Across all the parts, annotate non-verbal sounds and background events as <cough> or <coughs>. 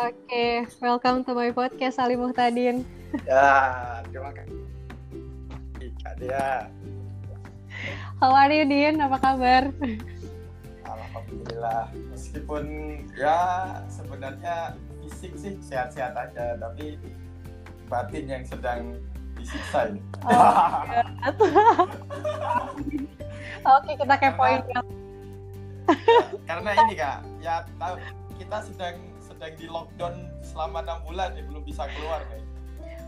Oke, welcome to my podcast Ali Muhtadin. Ya, terima kasih. Kak Dea. How are you, Din? Apa kabar? Alhamdulillah. Meskipun ya sebenarnya fisik sih sehat-sehat aja, tapi batin yang sedang disiksa ini. Oh, <laughs> Oke, kita kepoin. Karena- <laughs> Karena ini kak, ya tahu kita sedang sedang di lockdown selama enam bulan ya belum bisa keluar nih.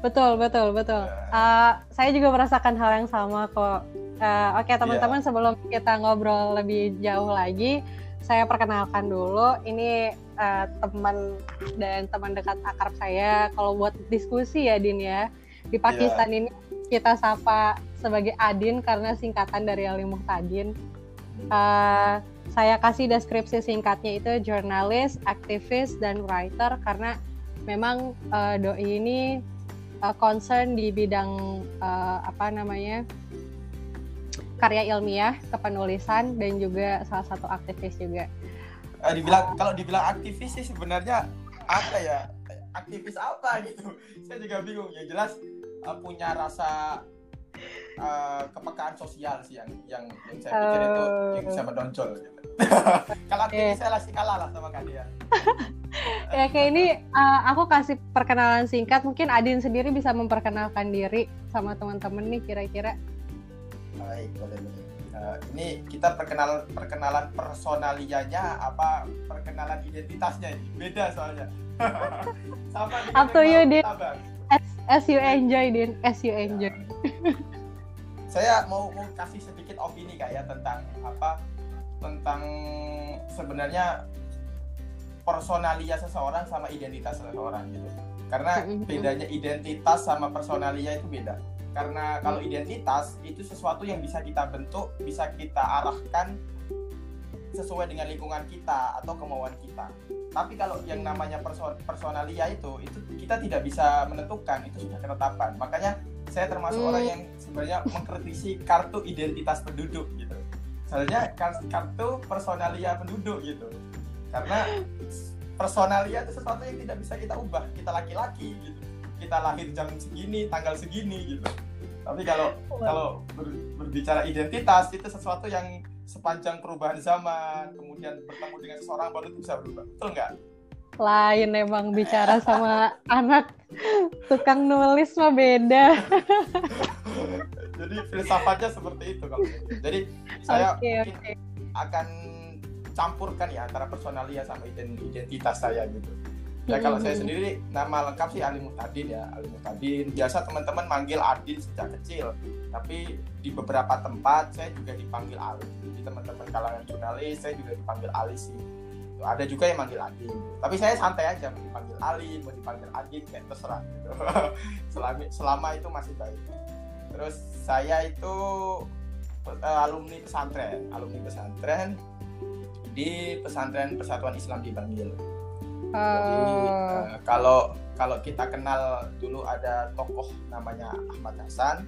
Betul, betul, betul. Uh, saya juga merasakan hal yang sama kok. Uh, Oke, teman-teman, sebelum kita ngobrol lebih jauh lagi, saya perkenalkan dulu. Ini uh, teman dan teman dekat akrab saya. Kalau buat diskusi ya, Din ya. Di Pakistan ini kita sapa sebagai Adin karena singkatan dari Ali Muhtadin. Uh, saya kasih deskripsi singkatnya itu jurnalis, aktivis, dan writer karena memang uh, doi ini uh, concern di bidang uh, apa namanya karya ilmiah, kepenulisan dan juga salah satu aktivis juga. Eh, dibilang kalau dibilang aktivis sih sebenarnya apa ya? Aktivis apa gitu? <laughs> Saya juga bingung. Ya jelas uh, punya rasa uh, kepekaan sosial sih yang yang, yang saya pikir itu yang bisa menonjol. Gitu. <laughs> kalau aktivis saya masih kalah lah sama kalian. <laughs> ya kayak ini uh, aku kasih perkenalan singkat. Mungkin Adin sendiri bisa memperkenalkan diri sama teman-teman nih kira-kira. Baik, boleh boleh. Uh, ini kita perkenalan perkenalan personalianya apa perkenalan identitasnya ini beda soalnya. <laughs> Sama Up to you, Din. As, as you enjoy, Din. As you enjoy. Saya mau mau kasih sedikit opini kak ya tentang apa tentang sebenarnya personalia seseorang sama identitas seseorang gitu. Karena Mhm. bedanya identitas sama personalia itu beda. Karena kalau identitas itu sesuatu yang bisa kita bentuk, bisa kita arahkan sesuai dengan lingkungan kita atau kemauan kita. Tapi kalau yang namanya perso- personalia itu, itu kita tidak bisa menentukan, itu sudah ketetapan. Makanya saya termasuk Hmm. orang yang sebenarnya mengkritisi kartu identitas penduduk gitu. Soalnya kar- kartu personalia penduduk gitu. Karena personalia itu sesuatu yang tidak bisa kita ubah. Kita laki-laki gitu. Kita lahir jam segini, tanggal segini gitu. Tapi kalau kalau ber- berbicara identitas itu sesuatu yang sepanjang perubahan zaman, kemudian bertemu dengan seseorang baru itu bisa berubah. Betul nggak? Lain emang bicara sama anak tukang nulis mah beda. Jadi filsafatnya seperti itu kalau. Jadi saya mungkin oke. akan campurkan ya antara personalia sama ident- identitas saya gitu. Ya kalau saya sendiri nama lengkap sih Ali Muhtadin ya, Ali Muhtadin. Biasa teman-teman manggil Adin sejak kecil, tapi di beberapa tempat saya juga dipanggil Ali. Di teman-teman kalangan jurnalis saya juga dipanggil Ali sih. Tuh, Ada juga yang manggil Adin. Tapi saya santai aja mau dipanggil Ali, mau dipanggil Adin kayak terserah. Gitu. <laughs> selama, selama itu masih baik. Terus saya itu eh, alumni pesantren, alumni pesantren di pesantren Persatuan Islam di Bangil. Jadi eh, kalau kalau kita kenal dulu ada tokoh namanya Ahmad Hasan.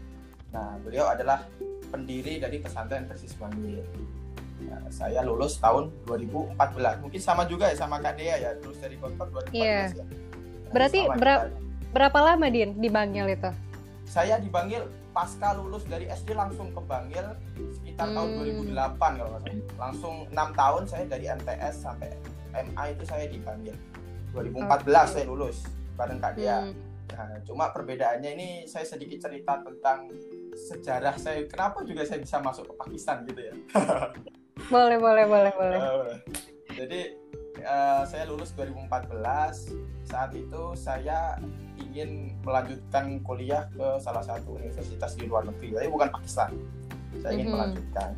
Nah, beliau adalah pendiri dari pesantren Persis Bangil. Nah, saya lulus tahun 2014. Mungkin sama juga ya sama Kak Dea ya, lulus dari Gontor 2014 Iya. ya. Nah, Berarti berap- kita. berapa lama Din di Bangil itu? saya di Bangil pasca lulus dari SD langsung ke Bangil sekitar tahun Hmm. 2008 kalau nggak salah. Langsung enam tahun saya dari MTS sampai MA itu saya di Bangil. 2014 saya lulus bareng Kak Dea. Hmm. Nah, cuma perbedaannya ini saya sedikit cerita tentang sejarah saya. Kenapa juga saya bisa masuk ke Pakistan gitu ya? <laughs> Boleh, boleh, boleh, boleh. Eh, jadi eh, saya lulus 2014. Saat itu saya ingin melanjutkan kuliah ke salah satu universitas di luar negeri, tapi bukan Pakistan. Saya ingin Mhm. melanjutkan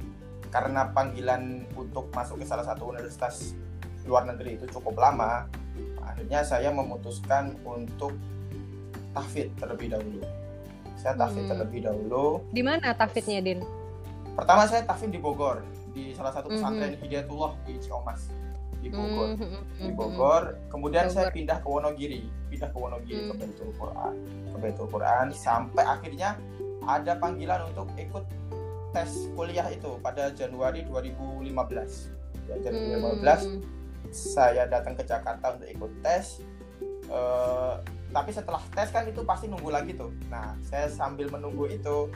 karena panggilan untuk masuk ke salah satu universitas luar negeri itu cukup lama. Akhirnya saya memutuskan untuk tahfidz terlebih dahulu. Saya tahfidz Hmm. terlebih dahulu. Di mana tafidnya, Din? Pertama saya tahfidz di Bogor, di salah satu Mhm. pesantren Hidayatullah di Ciomas di Bogor. Hmm, Di hmm, Bogor, kemudian saya Bogor. pindah ke Wonogiri, pindah ke Wonogiri ke Hmm. Baitul Quran, ke Baitul Quran sampai akhirnya ada panggilan untuk ikut tes kuliah itu pada Januari 2015. Ya, Januari Hmm. 2015 saya datang ke Jakarta untuk ikut tes uh, tapi setelah tes kan itu pasti nunggu lagi tuh nah saya sambil menunggu itu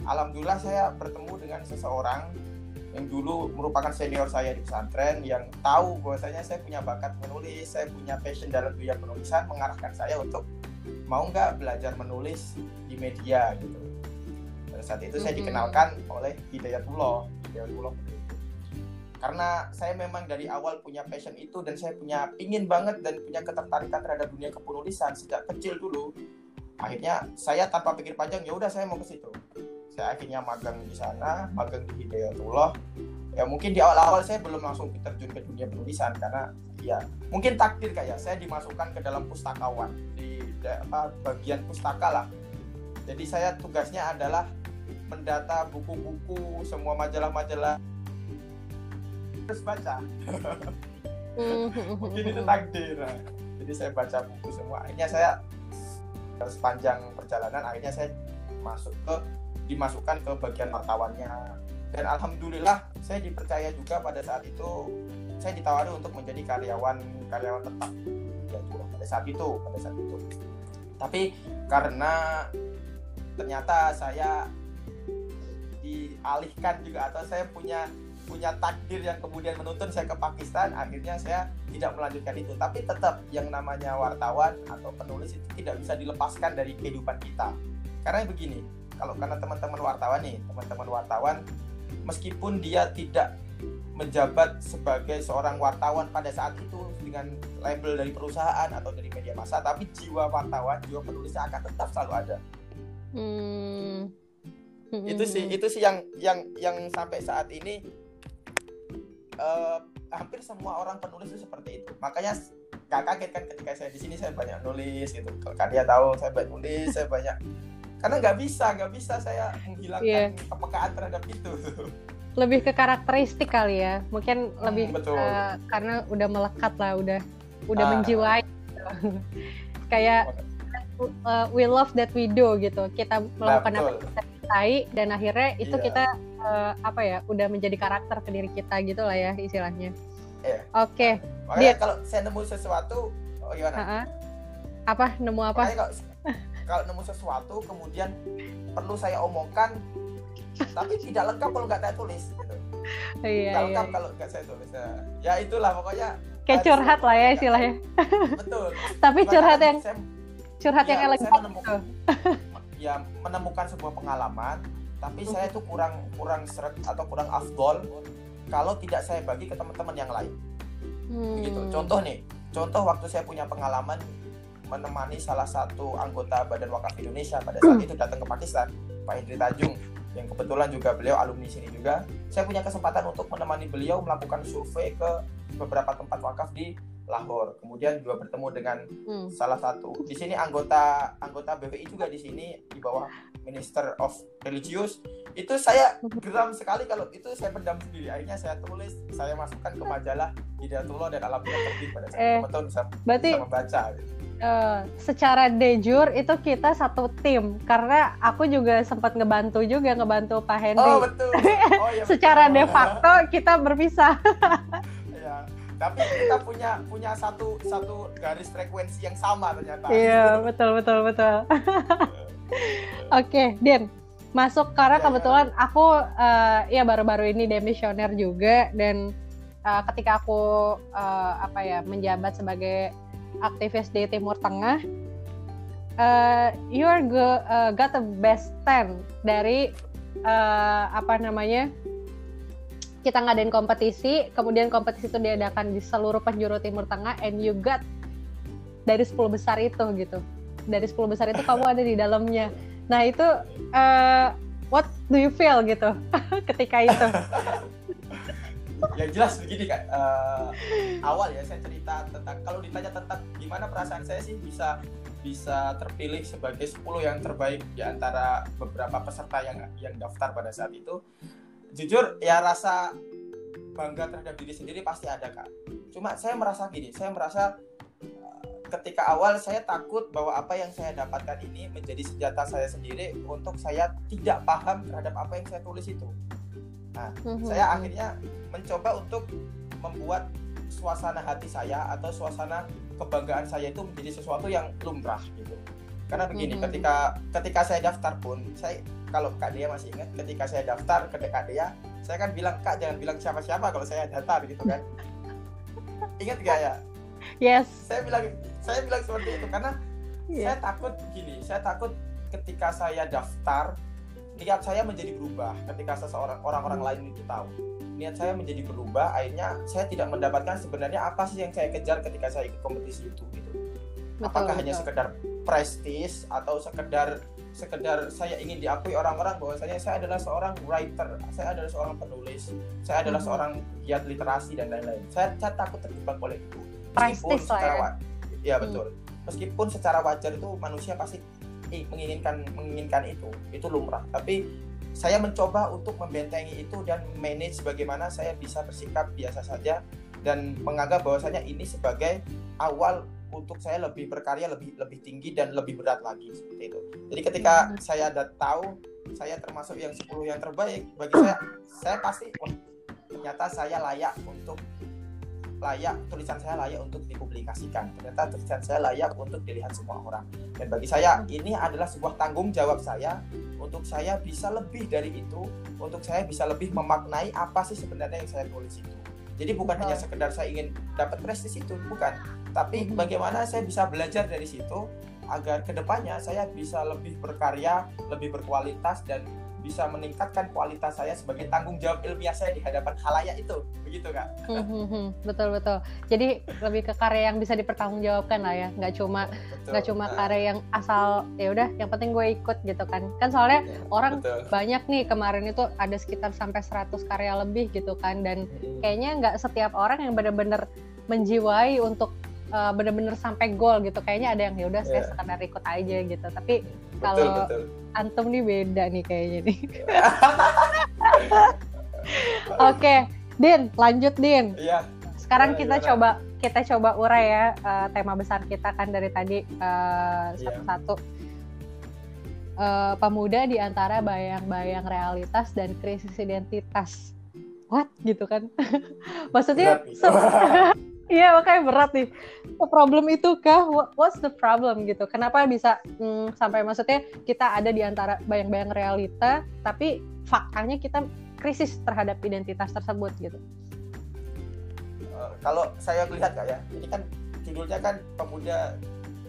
alhamdulillah saya bertemu dengan seseorang yang dulu merupakan senior saya di pesantren yang tahu bahwasanya saya punya bakat menulis, saya punya passion dalam dunia penulisan, mengarahkan saya untuk mau nggak belajar menulis di media gitu. Pada saat itu saya dikenalkan oleh Hidayatullah, Hidayatullah. Karena saya memang dari awal punya passion itu dan saya punya pingin banget dan punya ketertarikan terhadap dunia kepenulisan sejak kecil dulu. Akhirnya saya tanpa pikir panjang ya udah saya mau ke situ saya akhirnya magang di sana magang di Hidayatullah. Ya mungkin di awal-awal saya belum langsung terjun ke dunia penulisan karena ya mungkin takdir kayak saya dimasukkan ke dalam pustakawan di apa, bagian pustaka lah. Jadi saya tugasnya adalah mendata buku-buku semua majalah-majalah. Terus baca. Mungkin itu takdir. Nah. jadi saya baca buku semua. Akhirnya saya sepanjang perjalanan akhirnya saya masuk ke dimasukkan ke bagian wartawannya dan alhamdulillah saya dipercaya juga pada saat itu saya ditawari untuk menjadi karyawan karyawan tetap. Ya pada saat itu pada saat itu. Tapi karena ternyata saya dialihkan juga atau saya punya punya takdir yang kemudian menuntun saya ke Pakistan akhirnya saya tidak melanjutkan itu. Tapi tetap yang namanya wartawan atau penulis itu tidak bisa dilepaskan dari kehidupan kita. Karena begini kalau karena teman-teman wartawan nih teman-teman wartawan meskipun dia tidak menjabat sebagai seorang wartawan pada saat itu dengan label dari perusahaan atau dari media massa tapi jiwa wartawan jiwa penulisnya akan tetap selalu ada. Hmm. itu sih itu sih yang yang yang sampai saat ini uh, hampir semua orang penulis itu seperti itu. Makanya gak kaget kan ketika saya di sini saya banyak nulis gitu. Kalau dia tahu saya banyak nulis saya banyak karena nggak bisa nggak bisa saya menghilangkan yeah. kepekaan terhadap itu <laughs> lebih ke karakteristik kali ya mungkin hmm, lebih betul. Uh, karena udah melekat lah udah udah ah. menjiwai kayak uh, we love that we do gitu kita melakukan nah, apa yang kita cintai dan akhirnya itu yeah. kita uh, apa ya udah menjadi karakter ke diri kita gitu lah ya istilahnya. Iya. Oke. Okay. Dia kalau saya nemu sesuatu, oh gimana? Uh -uh. Apa? Nemu apa? Kalau, <laughs> kalau nemu sesuatu kemudian perlu saya omongkan, tapi tidak lengkap kalau nggak saya tulis. Gitu. Iya, nggak lengkap iya. kalau nggak saya tulis. Ya, ya itulah pokoknya. Kayak curhat lah ya istilahnya. Betul. tapi curhat yang saya, curhat ya, yang elegan. Menemukan, <laughs> ya menemukan sebuah pengalaman tapi saya tuh kurang kurang seret atau kurang afdol kalau tidak saya bagi ke teman-teman yang lain hmm. begitu contoh nih contoh waktu saya punya pengalaman menemani salah satu anggota Badan Wakaf Indonesia pada saat itu datang ke Pakistan Pak Hendri Tajung yang kebetulan juga beliau alumni sini juga saya punya kesempatan untuk menemani beliau melakukan survei ke beberapa tempat wakaf di Lahore. Kemudian juga bertemu dengan hmm. salah satu di sini anggota anggota BPI juga di sini di bawah Minister of Religious. Itu saya geram sekali kalau itu saya pendam sendiri. Akhirnya saya tulis, saya masukkan ke majalah Hidayatullah dan Alhamdulillah terbit pada saat eh, itu bisa, berarti, bisa membaca. Uh, secara de jure itu kita satu tim karena aku juga sempat ngebantu juga ngebantu Pak Henry. Oh betul. <laughs> Oh, iya, secara betul. de facto kita berpisah. <laughs> tapi kita punya punya satu satu garis frekuensi yang sama ternyata iya betul betul betul <laughs> oke okay, Din masuk karena ya, kebetulan ya. aku uh, ya baru-baru ini demisioner juga dan uh, ketika aku uh, apa ya menjabat sebagai aktivis di Timur Tengah uh, you are go, uh, got the best ten dari uh, apa namanya kita ngadain kompetisi, kemudian kompetisi itu diadakan di seluruh penjuru Timur Tengah, and you got dari 10 besar itu gitu. Dari 10 besar itu kamu ada di dalamnya. Nah itu uh, what do you feel gitu <laughs> ketika itu? <laughs> ya jelas begini kan uh, awal ya saya cerita tentang kalau ditanya tentang gimana perasaan saya sih bisa bisa terpilih sebagai 10 yang terbaik di antara beberapa peserta yang yang daftar pada saat itu. Jujur ya rasa bangga terhadap diri sendiri pasti ada kak. Cuma saya merasa gini saya merasa eh, ketika awal saya takut bahwa apa yang saya dapatkan ini menjadi senjata saya sendiri untuk saya tidak paham terhadap apa yang saya tulis itu nah mm-hmm. saya akhirnya mencoba untuk membuat suasana hati saya atau suasana kebanggaan saya itu menjadi sesuatu yang lumrah gitu karena begini mm -hmm. ketika ketika saya daftar pun saya kalau Kak Dea masih ingat ketika saya daftar ke Kak Dea saya kan bilang Kak jangan bilang siapa-siapa kalau saya daftar gitu kan <laughs> ingat gak ya yes saya bilang saya bilang seperti itu karena yeah. saya takut gini saya takut ketika saya daftar niat saya menjadi berubah ketika seseorang orang-orang lain itu tahu niat saya menjadi berubah akhirnya saya tidak mendapatkan sebenarnya apa sih yang saya kejar ketika saya ikut kompetisi itu gitu betul, apakah betul. hanya sekedar prestis atau sekedar sekedar saya ingin diakui orang-orang bahwasanya saya adalah seorang writer saya adalah seorang penulis saya adalah hmm. seorang giat literasi dan lain-lain saya, saya takut terjebak oleh itu meskipun secara ya, ya hmm. betul meskipun secara wajar itu manusia pasti menginginkan menginginkan itu itu lumrah tapi saya mencoba untuk membentengi itu dan manage bagaimana saya bisa bersikap biasa saja dan menganggap bahwasanya ini sebagai awal untuk saya lebih berkarya lebih lebih tinggi dan lebih berat lagi seperti itu. Jadi ketika hmm. saya ada tahu saya termasuk yang 10 yang terbaik bagi saya saya pasti oh, ternyata saya layak untuk layak tulisan saya layak untuk dipublikasikan. Ternyata tulisan saya layak untuk dilihat semua orang. Dan bagi saya ini adalah sebuah tanggung jawab saya untuk saya bisa lebih dari itu untuk saya bisa lebih memaknai apa sih sebenarnya yang saya tulis itu. Jadi bukan hanya sekedar saya ingin dapat prestis itu bukan. Tapi bagaimana saya bisa belajar dari situ agar ke depannya saya bisa lebih berkarya lebih berkualitas dan bisa meningkatkan kualitas saya sebagai tanggung jawab ilmiah saya di hadapan halayak itu begitu kak hmm, hmm, hmm. betul betul jadi lebih ke karya yang bisa dipertanggungjawabkan lah ya nggak cuma nggak cuma nah. karya yang asal ya udah yang penting gue ikut gitu kan kan soalnya ya, orang betul. banyak nih kemarin itu ada sekitar sampai 100 karya lebih gitu kan dan hmm. kayaknya nggak setiap orang yang benar-benar menjiwai untuk uh, bener-bener sampai gol gitu kayaknya ada yang ya udah yeah. saya sekadar ikut aja gitu tapi kalau antum nih beda nih kayaknya nih. <laughs> Oke okay. Din lanjut Din. Yeah. sekarang kita gimana? coba kita coba urai ya uh, tema besar kita kan dari tadi uh, satu-satu. Uh, pemuda di antara bayang-bayang realitas dan krisis identitas. What? Gitu kan. <laughs> Maksudnya <laughs> Iya makanya berat nih. Problem itu kah? What's the problem gitu? Kenapa bisa hmm, sampai maksudnya kita ada di antara bayang-bayang realita, tapi faktanya kita krisis terhadap identitas tersebut gitu. Uh, kalau saya lihat kak ya, ini kan judulnya kan pemuda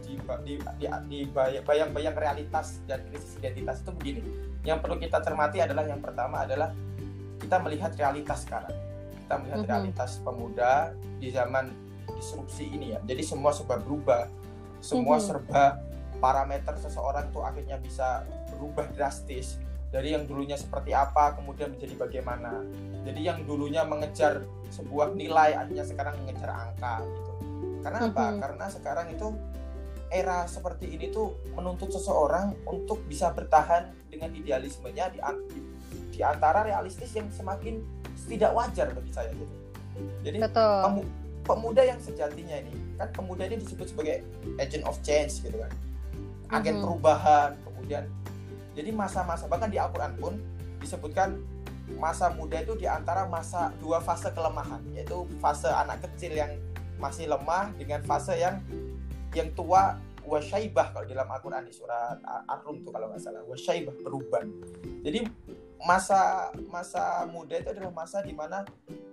di, di, di, di bayang-bayang realitas dan krisis identitas itu begini. Yang perlu kita cermati adalah yang pertama adalah kita melihat realitas sekarang kita melihat mm -hmm. realitas pemuda di zaman disrupsi ini ya. Jadi semua serba berubah, semua mm -hmm. serba parameter seseorang tuh akhirnya bisa berubah drastis dari yang dulunya seperti apa kemudian menjadi bagaimana. Jadi yang dulunya mengejar sebuah nilai akhirnya sekarang mengejar angka gitu. Karena mm -hmm. apa? Karena sekarang itu era seperti ini tuh menuntut seseorang untuk bisa bertahan dengan idealismenya di, di antara realistis yang semakin tidak wajar bagi saya gitu. Jadi Pemu, pemuda yang sejatinya ini kan pemuda ini disebut sebagai agent of change gitu kan. Agen mm-hmm. perubahan, kemudian jadi masa-masa bahkan di Al-Qur'an pun disebutkan masa muda itu di antara masa dua fase kelemahan, yaitu fase anak kecil yang masih lemah dengan fase yang yang tua wasyaibah kalau dalam Al-Quran di surat Ar-Rum tuh kalau nggak salah wasyaibah perubahan jadi masa masa muda itu adalah masa di mana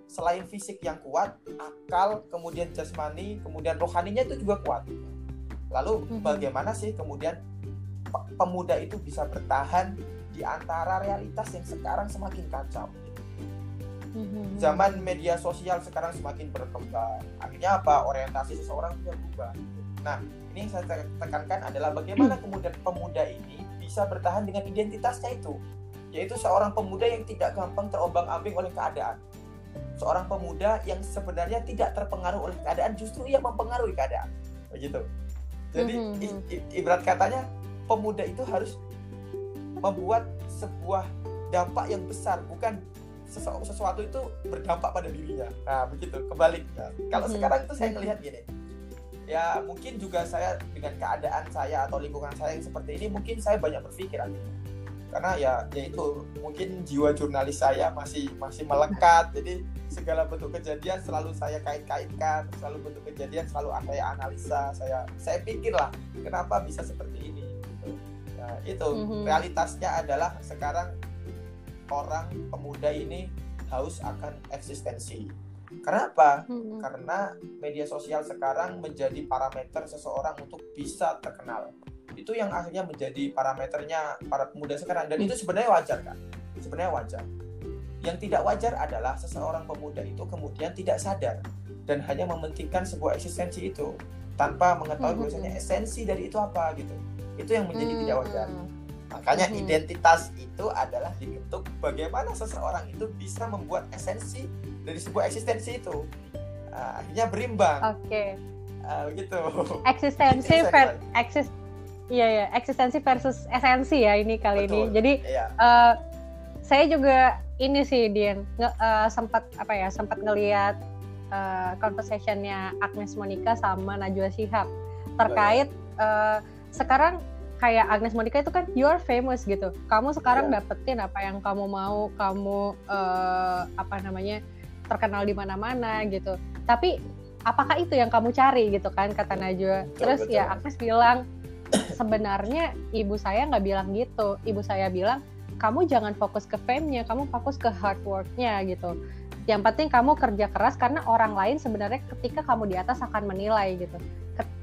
selain fisik yang kuat, akal, kemudian jasmani, kemudian rohaninya itu juga kuat. Lalu mhm. bagaimana sih kemudian pemuda itu bisa bertahan di antara realitas yang sekarang semakin kacau? Mhm. Zaman media sosial sekarang semakin berkembang. Akhirnya apa? Orientasi seseorang juga berubah. Nah, ini yang saya tekankan adalah bagaimana <clears throat> kemudian pemuda ini bisa bertahan dengan identitasnya itu yaitu seorang pemuda yang tidak gampang terombang-ambing oleh keadaan. Seorang pemuda yang sebenarnya tidak terpengaruh oleh keadaan, justru ia mempengaruhi keadaan. Begitu. Jadi mm-hmm. ibarat katanya pemuda itu harus membuat sebuah dampak yang besar, bukan sesu- sesuatu itu berdampak pada dirinya. Nah, begitu. Kebalik. Nah, kalau mm-hmm. sekarang itu saya melihat gini. Ya, mungkin juga saya dengan keadaan saya atau lingkungan saya yang seperti ini, mungkin saya banyak berpikir akhirnya karena ya yaitu mungkin jiwa jurnalis saya masih masih melekat <laughs> jadi segala bentuk kejadian selalu saya kait-kaitkan selalu bentuk kejadian selalu saya analisa saya saya pikir lah kenapa bisa seperti ini gitu. nah, itu mm-hmm. realitasnya adalah sekarang orang pemuda ini haus akan eksistensi karena apa mm-hmm. karena media sosial sekarang menjadi parameter seseorang untuk bisa terkenal itu yang akhirnya menjadi parameternya para pemuda sekarang. Dan itu sebenarnya wajar kan sebenarnya wajar. Yang tidak wajar adalah seseorang pemuda itu kemudian tidak sadar dan hanya mementingkan sebuah eksistensi itu tanpa mengetahui hmm. bahwasanya esensi dari itu apa gitu. Itu yang menjadi tidak hmm. wajar. Makanya identitas itu adalah dibentuk bagaimana seseorang itu bisa membuat esensi dari sebuah eksistensi itu. Uh, akhirnya berimbang. Oke. Okay. uh, gitu. Eksistensi <laughs> ver eksis Iya ya, eksistensi versus esensi ya ini kali Betul. ini. Jadi iya. uh, saya juga ini sih Dian nge, uh, sempat apa ya sempat ngelihat uh, conversationnya Agnes Monica sama Najwa Shihab terkait uh, sekarang kayak Agnes Monica itu kan you are famous gitu. Kamu sekarang yeah. dapetin apa yang kamu mau, kamu uh, apa namanya terkenal di mana-mana gitu. Tapi apakah itu yang kamu cari gitu kan kata Najwa. Terus betul. ya Agnes bilang sebenarnya ibu saya nggak bilang gitu. Ibu saya bilang kamu jangan fokus ke fame-nya kamu fokus ke hard work-nya gitu. Yang penting kamu kerja keras karena orang lain sebenarnya ketika kamu di atas akan menilai gitu.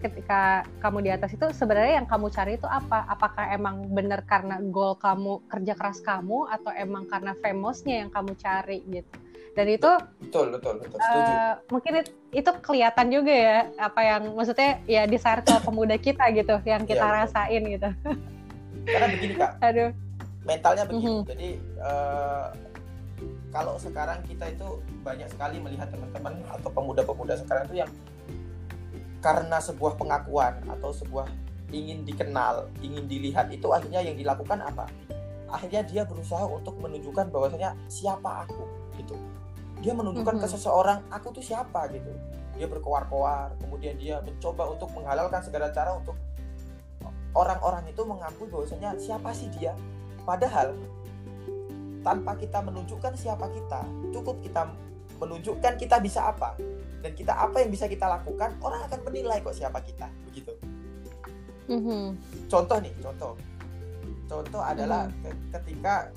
Ketika kamu di atas itu sebenarnya yang kamu cari itu apa? Apakah emang benar karena goal kamu kerja keras kamu atau emang karena famousnya yang kamu cari gitu dan itu betul betul betul. setuju. uh, mungkin itu, itu kelihatan juga ya apa yang maksudnya ya di circle pemuda kita gitu yang kita ya, rasain gitu. Karena begini kak. <laughs> Aduh. Mentalnya begini. Mm -hmm. jadi uh, kalau sekarang kita itu banyak sekali melihat teman-teman atau pemuda-pemuda sekarang itu yang karena sebuah pengakuan atau sebuah ingin dikenal, ingin dilihat itu akhirnya yang dilakukan apa? Akhirnya dia berusaha untuk menunjukkan bahwasanya siapa aku gitu dia menunjukkan mm -hmm. ke seseorang aku tuh siapa gitu dia berkoar-koar kemudian dia mencoba untuk menghalalkan segala cara untuk orang-orang itu mengakui bahwasanya siapa sih dia padahal tanpa kita menunjukkan siapa kita cukup kita menunjukkan kita bisa apa dan kita apa yang bisa kita lakukan orang akan menilai kok siapa kita begitu mm -hmm. contoh nih contoh contoh adalah mm -hmm. ketika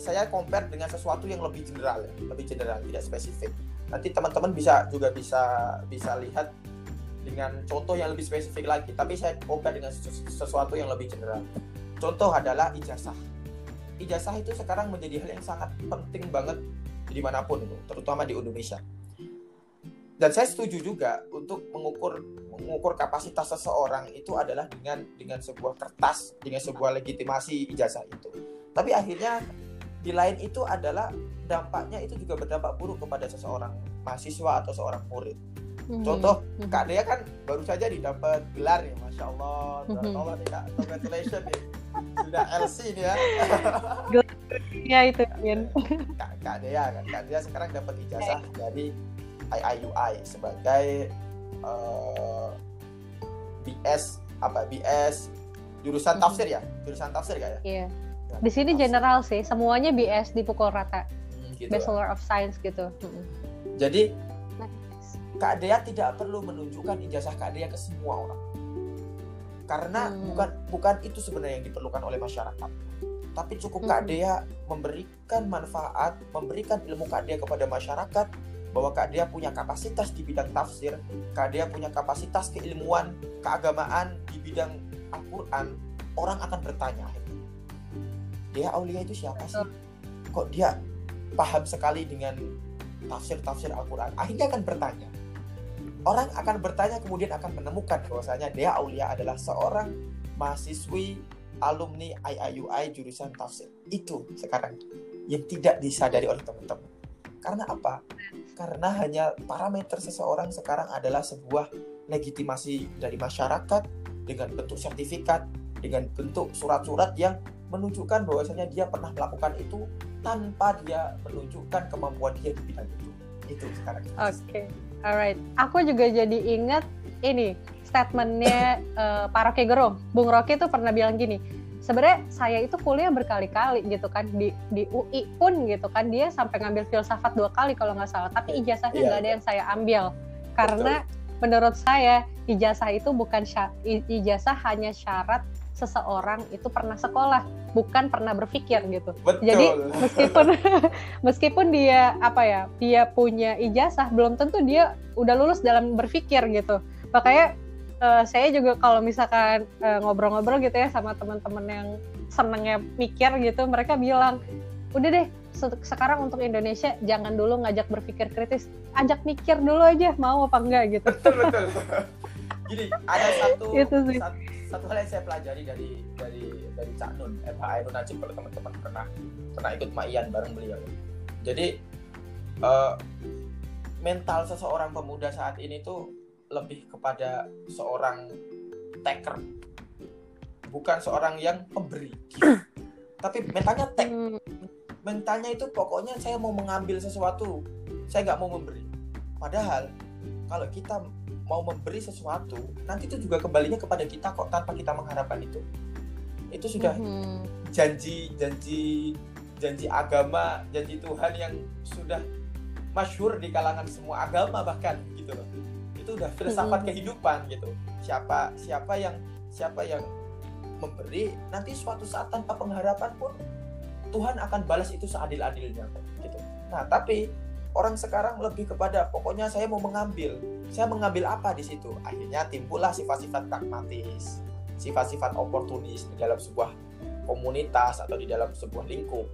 saya compare dengan sesuatu yang lebih general lebih general, tidak spesifik. Nanti teman-teman bisa juga bisa bisa lihat dengan contoh yang lebih spesifik lagi, tapi saya compare dengan sesuatu yang lebih general. Contoh adalah ijazah. Ijazah itu sekarang menjadi hal yang sangat penting banget di mana pun, terutama di Indonesia. Dan saya setuju juga untuk mengukur mengukur kapasitas seseorang itu adalah dengan dengan sebuah kertas, dengan sebuah legitimasi ijazah itu. Tapi akhirnya di lain itu adalah dampaknya itu juga berdampak buruk kepada seseorang mahasiswa atau seorang murid. Mm-hmm. Contoh, mm-hmm. Kak Dea kan baru saja didapat gelar ya, masya Allah. Allah nih Kak, congratulations nih, sudah LC nih ya. ya itu Min. <laughs> Kak, Kak Dea kan, Kak Dea sekarang dapat ijazah dari IIUI sebagai uh, eh, BS apa BS jurusan tafsir ya, jurusan tafsir kak ya? Iya. Di sini general sih, semuanya BS dipukul rata. Hmm, gitu. Bachelor of Science gitu. Hmm. Jadi Kak Dea tidak perlu menunjukkan ijazah Kak Dea ke semua orang. Karena hmm. bukan bukan itu sebenarnya yang diperlukan oleh masyarakat. Tapi cukup hmm. Kak Dea memberikan manfaat, memberikan ilmu Kak Dea kepada masyarakat bahwa Kak Dea punya kapasitas di bidang tafsir, Kak Dea punya kapasitas keilmuan, keagamaan di bidang Al-Qur'an, orang akan bertanya, dia Aulia itu siapa sih? Kok dia paham sekali dengan tafsir-tafsir Al-Quran? Akhirnya akan bertanya. Orang akan bertanya kemudian akan menemukan bahwasanya dia Aulia adalah seorang mahasiswi alumni IIUI jurusan tafsir. Itu sekarang yang tidak disadari oleh teman-teman. Karena apa? Karena hanya parameter seseorang sekarang adalah sebuah legitimasi dari masyarakat dengan bentuk sertifikat, dengan bentuk surat-surat yang menunjukkan bahwasanya dia pernah melakukan itu tanpa dia menunjukkan kemampuan dia di bidang itu. Itu sekarang. Oke, okay. alright. Aku juga jadi ingat ini statementnya uh, <coughs> Pak Rocky Gerung. Bung Rocky itu pernah bilang gini, sebenarnya saya itu kuliah berkali-kali gitu kan di di UI pun gitu kan dia sampai ngambil filsafat dua kali kalau nggak salah tapi ijazahnya Iya, nggak ada yang saya ambil karena menurut saya ijazah itu bukan ijazah hanya syarat seseorang itu pernah sekolah bukan pernah berpikir gitu. Betul. jadi meskipun <laughs> meskipun dia apa ya dia punya ijazah belum tentu dia udah lulus dalam berpikir gitu. Makanya eh, saya juga kalau misalkan eh, ngobrol-ngobrol gitu ya sama teman-teman yang senengnya mikir gitu mereka bilang udah deh se- sekarang untuk Indonesia jangan dulu ngajak berpikir kritis. Ajak mikir dulu aja mau apa enggak gitu. Betul betul. <laughs> Gini ada satu Itu sih. satu, satu hal yang saya pelajari dari dari dari Cak Nun FH Ainun Najib kalau teman-teman pernah pernah ikut Ma'ian bareng beliau. Jadi eh, mental seseorang pemuda saat ini tuh lebih kepada seorang taker. Bukan seorang yang pemberi. <clears throat> Tapi mentalnya take Hmm, mentalnya itu pokoknya saya mau mengambil sesuatu saya nggak mau memberi. Padahal kalau kita mau memberi sesuatu nanti itu juga kembalinya kepada kita kok tanpa kita mengharapkan itu. Itu sudah hmm, janji janji janji agama janji Tuhan yang sudah masyhur di kalangan semua agama bahkan gitu loh. Itu udah filsafat Mhm. kehidupan gitu. Siapa siapa yang siapa yang memberi nanti suatu saat tanpa pengharapan pun Tuhan akan balas itu seadil-adilnya gitu. Nah tapi orang sekarang lebih kepada pokoknya saya mau mengambil. Saya mengambil apa di situ? Akhirnya timbullah sifat-sifat pragmatis sifat-sifat oportunis di dalam sebuah komunitas atau di dalam sebuah lingkup.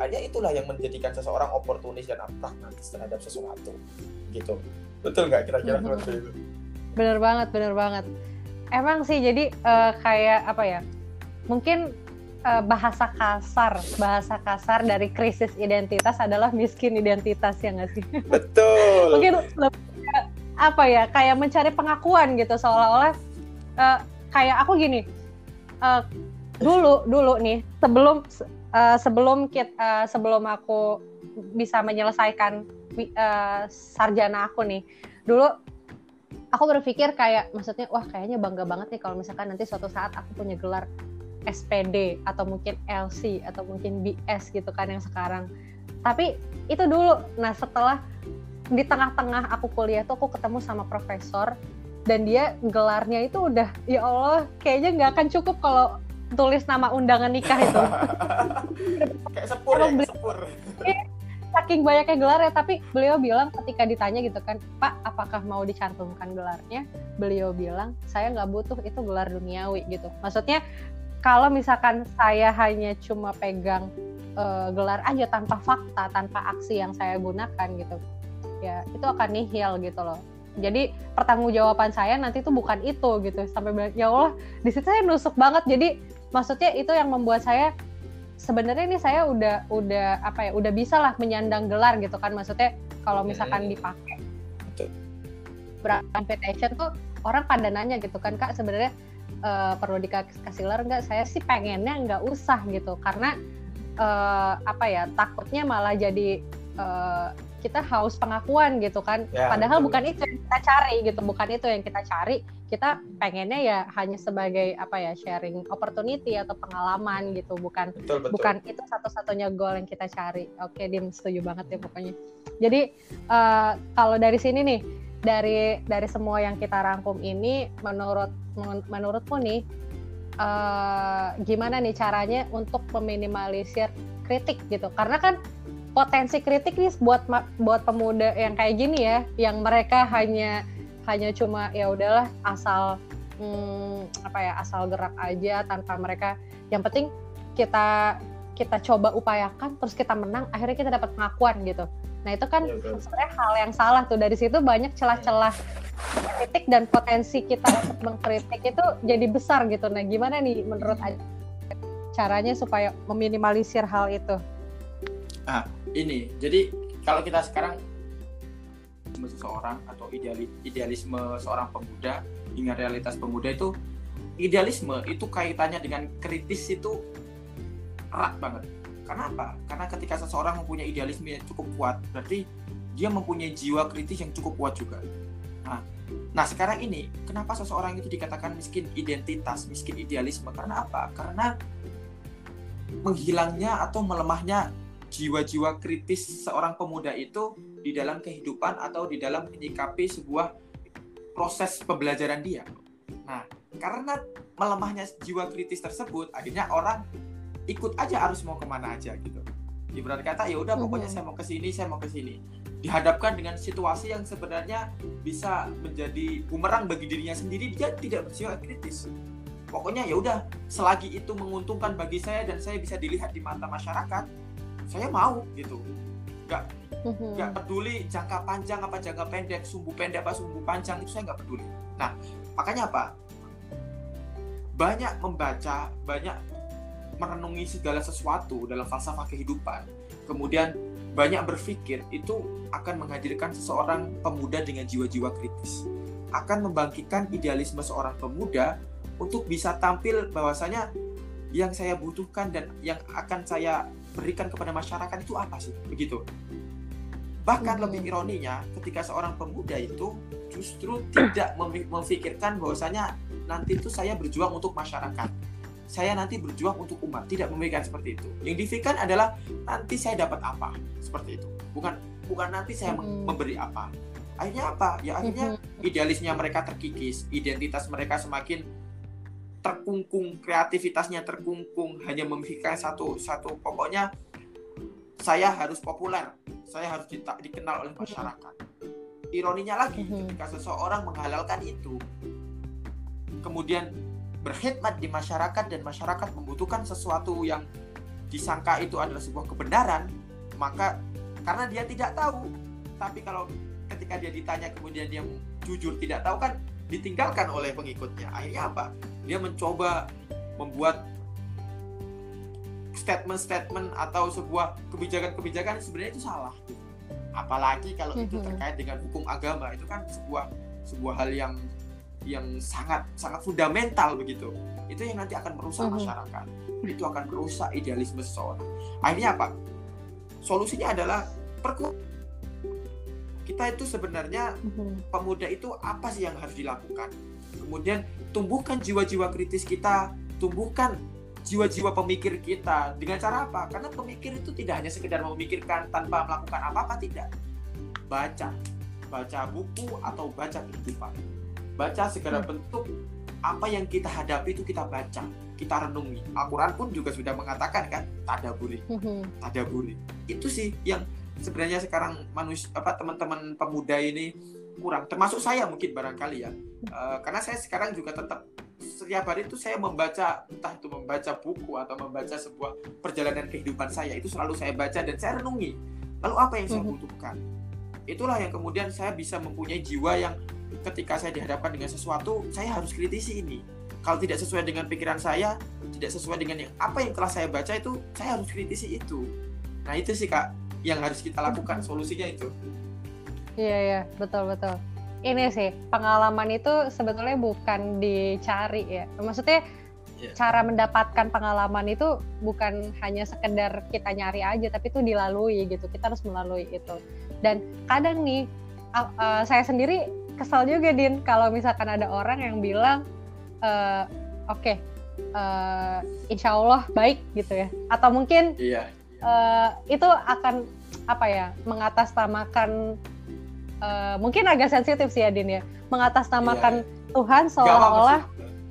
Akhirnya itulah yang menjadikan seseorang oportunis dan pragmatis terhadap sesuatu gitu. Betul nggak kira-kira seperti itu? Bener banget bener banget. Emang sih jadi eh, kayak apa ya? Mungkin eh, bahasa kasar. Bahasa kasar dari krisis identitas adalah miskin identitas ya nggak sih? <laughs> Betul. Mungkin lebih apa ya kayak mencari pengakuan gitu seolah-olah eh, kayak aku gini eh, dulu dulu nih sebelum eh, sebelum kit eh, sebelum aku bisa menyelesaikan eh, sarjana aku nih dulu aku berpikir kayak maksudnya wah kayaknya bangga banget nih kalau misalkan nanti suatu saat aku punya gelar SPD atau mungkin LC atau mungkin BS gitu kan yang sekarang. Tapi itu dulu. Nah setelah di tengah-tengah aku kuliah tuh aku ketemu sama profesor dan dia gelarnya itu udah ya Allah kayaknya nggak akan cukup kalau tulis nama undangan nikah itu. <laughs> Kayak sepur ya sepur. Saking banyaknya gelar ya tapi beliau bilang ketika ditanya gitu kan Pak apakah mau dicantumkan gelarnya? Beliau bilang saya nggak butuh itu gelar duniawi gitu. Maksudnya kalau misalkan saya hanya cuma pegang eh, gelar aja tanpa fakta tanpa aksi yang saya gunakan gitu ya itu akan nihil gitu loh. Jadi pertanggungjawaban saya nanti tuh bukan itu gitu. Sampai bilang ya Allah di situ saya nusuk banget. Jadi maksudnya itu yang membuat saya sebenarnya ini saya udah udah apa ya udah bisa lah menyandang gelar gitu kan. Maksudnya kalau misalkan Hmm. dipakai. Betul. berapa invitation tuh orang pada nanya gitu kan kak sebenarnya eh, perlu dikasih gelar nggak saya sih pengennya nggak usah gitu karena eh, apa ya takutnya malah jadi eh, kita haus pengakuan gitu kan Ya, padahal betul. bukan itu yang kita cari gitu bukan itu yang kita cari kita pengennya ya hanya sebagai apa ya sharing opportunity atau pengalaman gitu bukan betul betul bukan itu satu-satunya goal yang kita cari. Oke, Dim setuju banget ya pokoknya. Jadi eh, kalau dari sini nih, dari dari semua yang kita rangkum ini, menurut men- menurutmu nih, eh, gimana nih caranya untuk meminimalisir kritik gitu? Karena kan potensi kritik nih buat buat pemuda yang kayak gini ya, yang mereka hanya hanya cuma ya udahlah asal hmm, apa ya asal gerak aja tanpa mereka yang penting kita kita coba upayakan terus kita menang akhirnya kita dapat pengakuan gitu nah itu kan betul. sebenarnya hal yang salah tuh dari situ banyak celah-celah kritik dan potensi kita untuk mengkritik itu jadi besar gitu nah gimana nih menurut caranya supaya meminimalisir hal itu ini jadi kalau kita sekarang seseorang atau ideali- idealisme seorang pemuda hingga realitas pemuda itu idealisme itu kaitannya dengan kritis itu erat banget. Karena apa? Karena ketika seseorang mempunyai idealisme yang cukup kuat, berarti dia mempunyai jiwa kritis yang cukup kuat juga. Nah, Nah sekarang ini, kenapa seseorang itu dikatakan miskin identitas, miskin idealisme? Karena apa? Karena menghilangnya atau melemahnya jiwa-jiwa kritis seorang pemuda itu di dalam kehidupan atau di dalam menyikapi sebuah proses pembelajaran dia. Nah, karena melemahnya jiwa kritis tersebut, akhirnya orang ikut aja harus mau ke mana aja gitu. Ibarat kata ya udah pokoknya saya mau ke sini, saya mau ke sini. Dihadapkan dengan situasi yang sebenarnya bisa menjadi bumerang bagi dirinya sendiri dia tidak bersifat kritis. Pokoknya ya udah selagi itu menguntungkan bagi saya dan saya bisa dilihat di mata masyarakat saya mau gitu. Nggak mhm. nggak peduli jangka panjang apa jangka pendek sumbu pendek apa sumbu panjang itu saya nggak peduli. Nah makanya apa? Banyak membaca banyak merenungi segala sesuatu dalam falsafah kehidupan kemudian banyak berpikir itu akan menghadirkan seseorang pemuda dengan jiwa-jiwa kritis. Akan membangkitkan idealisme seorang pemuda untuk bisa tampil bahwasanya yang saya butuhkan dan yang akan saya berikan kepada masyarakat itu apa sih? Begitu. Bahkan lebih ironinya ketika seorang pemuda itu justru tidak memikirkan bahwasanya nanti itu saya berjuang untuk masyarakat saya nanti berjuang untuk umat. Tidak memikirkan seperti itu. Yang difikirkan adalah nanti saya dapat apa? Seperti itu. Bukan bukan nanti saya hmm. memberi apa. Akhirnya apa? Ya akhirnya hmm. idealisnya mereka terkikis identitas mereka semakin terkungkung kreativitasnya terkungkung hanya memikirkan satu satu. Pokoknya saya harus populer. Saya harus di, dikenal oleh masyarakat. Ironinya lagi hmm. ketika seseorang menghalalkan itu kemudian berkhidmat di masyarakat dan masyarakat membutuhkan sesuatu yang disangka itu adalah sebuah kebenaran, maka karena dia tidak tahu, tapi kalau ketika dia ditanya kemudian dia jujur tidak tahu kan ditinggalkan oleh pengikutnya. Akhirnya apa? Dia mencoba membuat statement-statement atau sebuah kebijakan-kebijakan sebenarnya itu salah. Apalagi kalau itu mm-hmm. terkait dengan hukum agama itu kan sebuah sebuah hal yang yang sangat sangat fundamental begitu. Itu yang nanti akan merusak uh-huh. masyarakat. Itu akan merusak idealisme seseorang. Akhirnya apa? Solusinya adalah perku kita itu sebenarnya uh-huh. pemuda itu apa sih yang harus dilakukan? Kemudian tumbuhkan jiwa-jiwa kritis kita tumbuhkan jiwa-jiwa pemikir kita. Dengan cara apa? Karena pemikir itu tidak hanya sekedar memikirkan tanpa melakukan apa-apa tidak. Baca. Baca buku atau baca kehidupan baca segala hmm. bentuk apa yang kita hadapi itu kita baca kita renungi Al-Quran pun juga sudah mengatakan kan tadaburi hmm. tadaburi itu sih yang sebenarnya sekarang manusia apa teman-teman pemuda ini kurang termasuk saya mungkin barangkali ya uh, karena saya sekarang juga tetap setiap hari itu saya membaca entah itu membaca buku atau membaca sebuah perjalanan kehidupan saya itu selalu saya baca dan saya renungi lalu apa yang saya hmm. butuhkan itulah yang kemudian saya bisa mempunyai jiwa yang ketika saya dihadapkan dengan sesuatu saya harus kritisi ini. Kalau tidak sesuai dengan pikiran saya tidak sesuai dengan yang apa yang telah saya baca itu saya harus kritisi itu. Nah itu sih kak yang harus kita lakukan solusinya itu. Iya iya. Betul betul. Ini sih pengalaman itu sebetulnya bukan dicari ya. Maksudnya yeah. cara mendapatkan pengalaman itu bukan hanya sekedar kita nyari aja tapi itu dilalui gitu. Kita harus melalui itu. Dan kadang nih uh, saya sendiri kesal juga din kalau misalkan ada orang yang bilang uh, oke okay, uh, eh, insya Allah baik gitu ya atau mungkin iya. uh, itu akan apa ya mengatasnamakan uh, mungkin agak sensitif sih ya din ya mengatasnamakan iya. Tuhan seolah-olah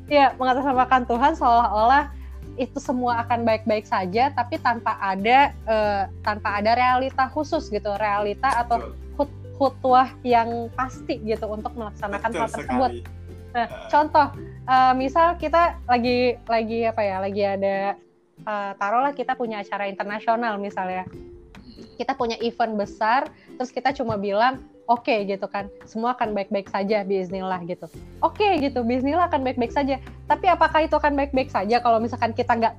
ya mengatasnamakan Tuhan seolah-olah itu semua akan baik-baik saja tapi tanpa ada uh, tanpa ada realita khusus gitu realita atau khutwah yang pasti gitu untuk melaksanakan Betul hal tersebut. Nah, uh. contoh, uh, misal kita lagi lagi apa ya, lagi ada uh, taruhlah kita punya acara internasional misalnya, kita punya event besar, terus kita cuma bilang oke okay, gitu kan. Semua akan baik-baik saja Bismillah gitu. Oke okay, gitu Bismillah akan baik-baik saja. Tapi apakah itu akan baik-baik saja kalau misalkan kita nggak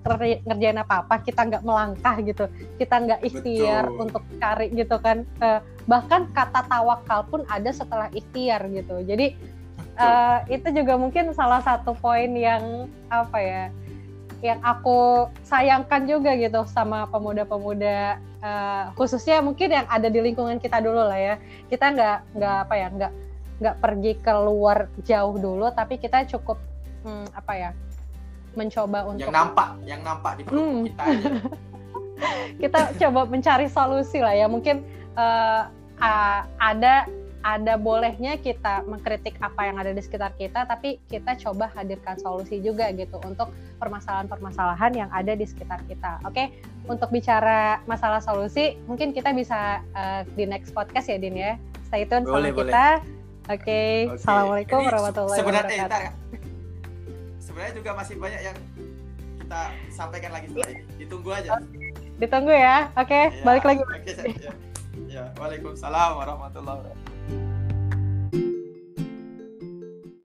ngerjain apa-apa kita nggak melangkah gitu? Kita nggak ikhtiar Betul. untuk cari gitu kan. Uh, bahkan kata tawakal pun ada setelah ikhtiar gitu. Jadi uh, itu juga mungkin salah satu poin yang apa ya yang aku sayangkan juga gitu sama pemuda-pemuda uh, khususnya mungkin yang ada di lingkungan kita dulu lah ya. Kita nggak nggak apa ya nggak nggak pergi keluar jauh dulu tapi kita cukup hmm, apa ya mencoba untuk yang nampak yang nampak di hmm. kita aja. <laughs> Kita coba mencari solusi lah ya. Mungkin uh, uh, ada ada bolehnya kita mengkritik apa yang ada di sekitar kita, tapi kita coba hadirkan solusi juga gitu untuk permasalahan-permasalahan yang ada di sekitar kita. Oke, okay? untuk bicara masalah solusi, mungkin kita bisa uh, di next podcast ya, Din ya. Stay tune boleh, sama boleh. kita. Oke, okay. okay. assalamualaikum Ini warahmatullahi sebenarnya, wabarakatuh. sebenarnya juga masih banyak yang kita sampaikan lagi setelah ini. Ditunggu aja. Ditunggu ya. Oke, okay, ya, balik lagi. Okay, ya. ya. Waalaikumsalam warahmatullahi wabarakatuh.